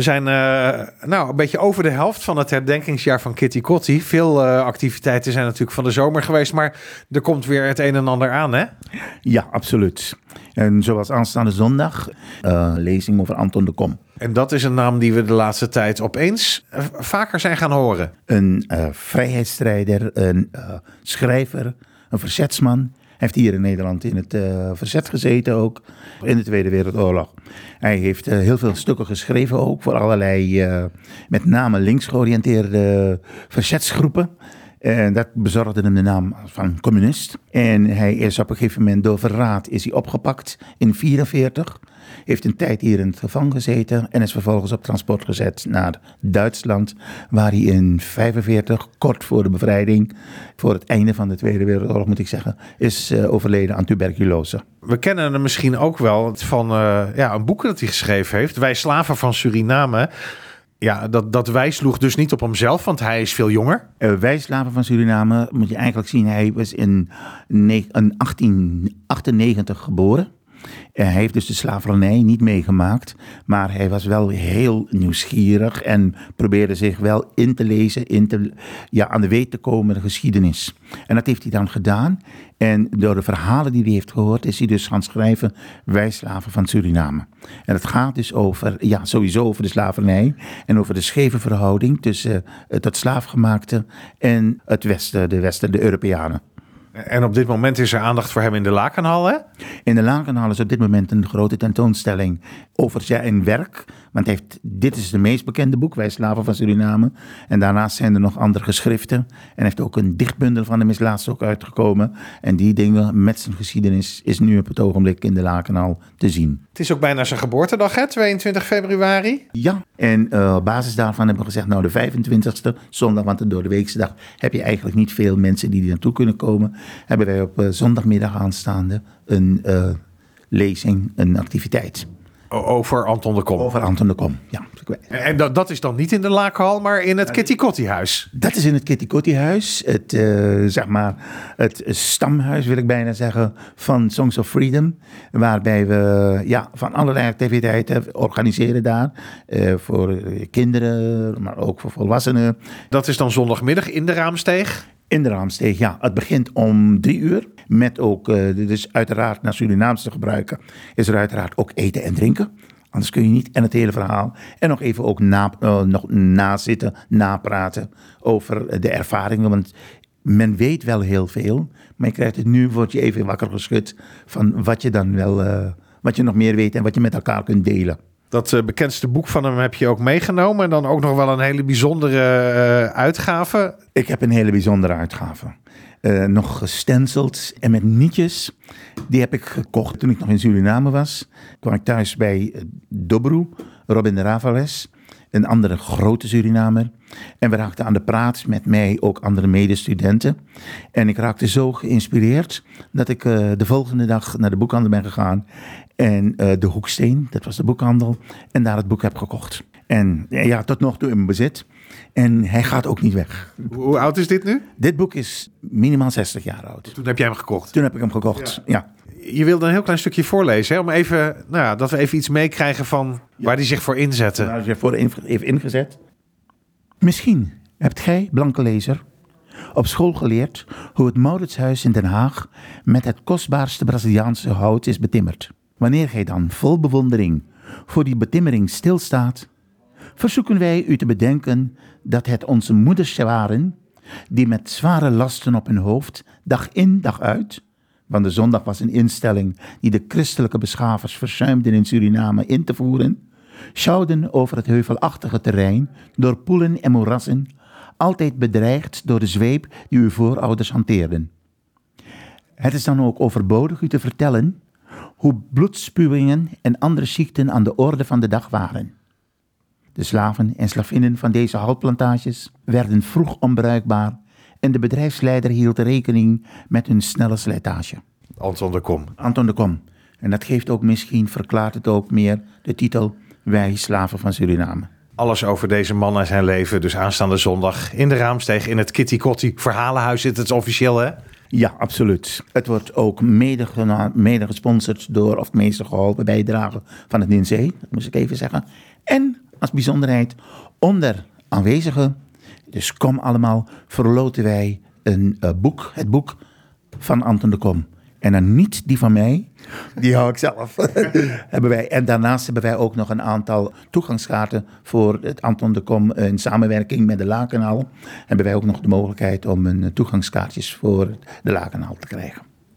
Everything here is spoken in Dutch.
We zijn uh, nou, een beetje over de helft van het herdenkingsjaar van Kitty Kotti. Veel uh, activiteiten zijn natuurlijk van de zomer geweest, maar er komt weer het een en ander aan, hè? Ja, absoluut. En zoals aanstaande zondag, uh, lezing over Anton de Kom. En dat is een naam die we de laatste tijd opeens vaker zijn gaan horen. Een vrijheidsstrijder, een schrijver, een verzetsman heeft hier in Nederland in het uh, verzet gezeten ook, in de Tweede Wereldoorlog. Hij heeft uh, heel veel stukken geschreven ook voor allerlei, uh, met name links georiënteerde verzetsgroepen. En dat bezorgde hem de naam van communist. En hij is op een gegeven moment door verraad is hij opgepakt in 1944. Heeft een tijd hier in het gevangen gezeten en is vervolgens op transport gezet naar Duitsland, waar hij in 45, kort voor de bevrijding, voor het einde van de Tweede Wereldoorlog moet ik zeggen, is uh, overleden aan tuberculose. We kennen hem misschien ook wel van uh, ja, een boek dat hij geschreven heeft, Wij slaven van Suriname. Ja, dat, dat wij sloeg dus niet op hemzelf, want hij is veel jonger. Uh, wij slaven van Suriname, moet je eigenlijk zien, hij was in 1898 geboren. Hij heeft dus de slavernij niet meegemaakt, maar hij was wel heel nieuwsgierig en probeerde zich wel in te lezen, in te, ja, aan de weet te komen de geschiedenis. En dat heeft hij dan gedaan. En door de verhalen die hij heeft gehoord, is hij dus gaan schrijven Wij slaven van Suriname. En het gaat dus over, ja, sowieso over de slavernij en over de scheve verhouding tussen het slaafgemaakte en het Westen, de Westen, de Europeanen. En op dit moment is er aandacht voor hem in de Lakenhal, hè? In de Lakenhal is op dit moment een grote tentoonstelling over zijn werk. Want heeft, dit is de meest bekende boek, Wij Slaven van Suriname. En daarnaast zijn er nog andere geschriften. En heeft ook een dichtbundel van hem is laatst ook uitgekomen. En die dingen met zijn geschiedenis is nu op het ogenblik in de Lakenhal te zien. Het is ook bijna zijn geboortedag, hè? 22 februari. Ja, en uh, op basis daarvan hebben we gezegd, nou de 25ste, zondag, want door de weekse dag heb je eigenlijk niet veel mensen die er naartoe kunnen komen. Hebben wij op uh, zondagmiddag aanstaande een uh, lezing, een activiteit. Over Anton de Kom. Over Anton de Kom, ja. En dat, dat is dan niet in de Laakhal, maar in het Kitty Kotti huis. Dat is in het Kitty Kotti huis. Het, uh, zeg maar, het stamhuis, wil ik bijna zeggen, van Songs of Freedom. Waarbij we ja, van allerlei activiteiten organiseren daar. Uh, voor kinderen, maar ook voor volwassenen. Dat is dan zondagmiddag in de Raamsteeg? In de Raamsteeg, ja. Het begint om drie uur. Met ook, dus uiteraard naar Surinaams te gebruiken, is er uiteraard ook eten en drinken. Anders kun je niet. En het hele verhaal. En nog even ook na, uh, nog nazitten, napraten over de ervaringen. Want men weet wel heel veel. Maar je krijgt het nu, word je even wakker geschud van wat je dan wel, uh, wat je nog meer weet en wat je met elkaar kunt delen. Dat uh, bekendste boek van hem heb je ook meegenomen. En dan ook nog wel een hele bijzondere uh, uitgave. Ik heb een hele bijzondere uitgave. Uh, nog gestenceld en met nietjes. Die heb ik gekocht toen ik nog in Suriname was. Kwam ik thuis bij Dobru, Robin de Ravales, een andere grote Surinamer. En we raakten aan de praat met mij ook andere medestudenten. En ik raakte zo geïnspireerd dat ik uh, de volgende dag naar de boekhandel ben gegaan. En uh, de Hoeksteen, dat was de boekhandel, en daar het boek heb gekocht. En ja, tot nog toe in mijn bezit. En hij gaat ook niet weg. Hoe oud is dit nu? Dit boek is minimaal 60 jaar oud. Toen heb jij hem gekocht? Toen heb ik hem gekocht, ja. ja. Je wilde een heel klein stukje voorlezen, hè? om even, nou ja, dat we even iets meekrijgen van ja. waar hij zich voor inzette. Waar hij zich voor heeft ingezet. Misschien hebt gij, blanke lezer, op school geleerd hoe het Mauritshuis in Den Haag met het kostbaarste Braziliaanse hout is betimmerd. Wanneer gij dan vol bewondering voor die betimmering stilstaat, verzoeken wij u te bedenken dat het onze moeders waren die met zware lasten op hun hoofd dag in dag uit, want de zondag was een instelling die de christelijke beschavers verzuimden in Suriname in te voeren, sjouwden over het heuvelachtige terrein door poelen en moerassen, altijd bedreigd door de zweep die uw voorouders hanteerden. Het is dan ook overbodig u te vertellen hoe bloedspuwingen en andere ziekten aan de orde van de dag waren. De slaven en slavinnen van deze houtplantages werden vroeg onbruikbaar en de bedrijfsleider hield rekening met hun snelle slijtage. Anton de Kom. Anton de Kom. En dat geeft ook misschien, verklaart het ook meer, de titel Wij slaven van Suriname. Alles over deze man en zijn leven, dus aanstaande zondag in de Raamsteeg in het Kitty Kotti Verhalenhuis zit het officieel hè? Ja, absoluut. Het wordt ook mede, mede gesponsord door, of meestal geholpen bijdragen van het NINC, dat moest ik even zeggen. En als bijzonderheid, onder aanwezigen, dus kom allemaal, verloten wij een eh, boek, het boek van Anton de Kom. En dan niet die van mij, die hou ik zelf. hebben wij. En daarnaast hebben wij ook nog een aantal toegangskaarten voor het Anton de Kom in samenwerking met de Lakenhal. Hebben wij ook nog de mogelijkheid om een toegangskaartjes voor de Lakenhal te krijgen.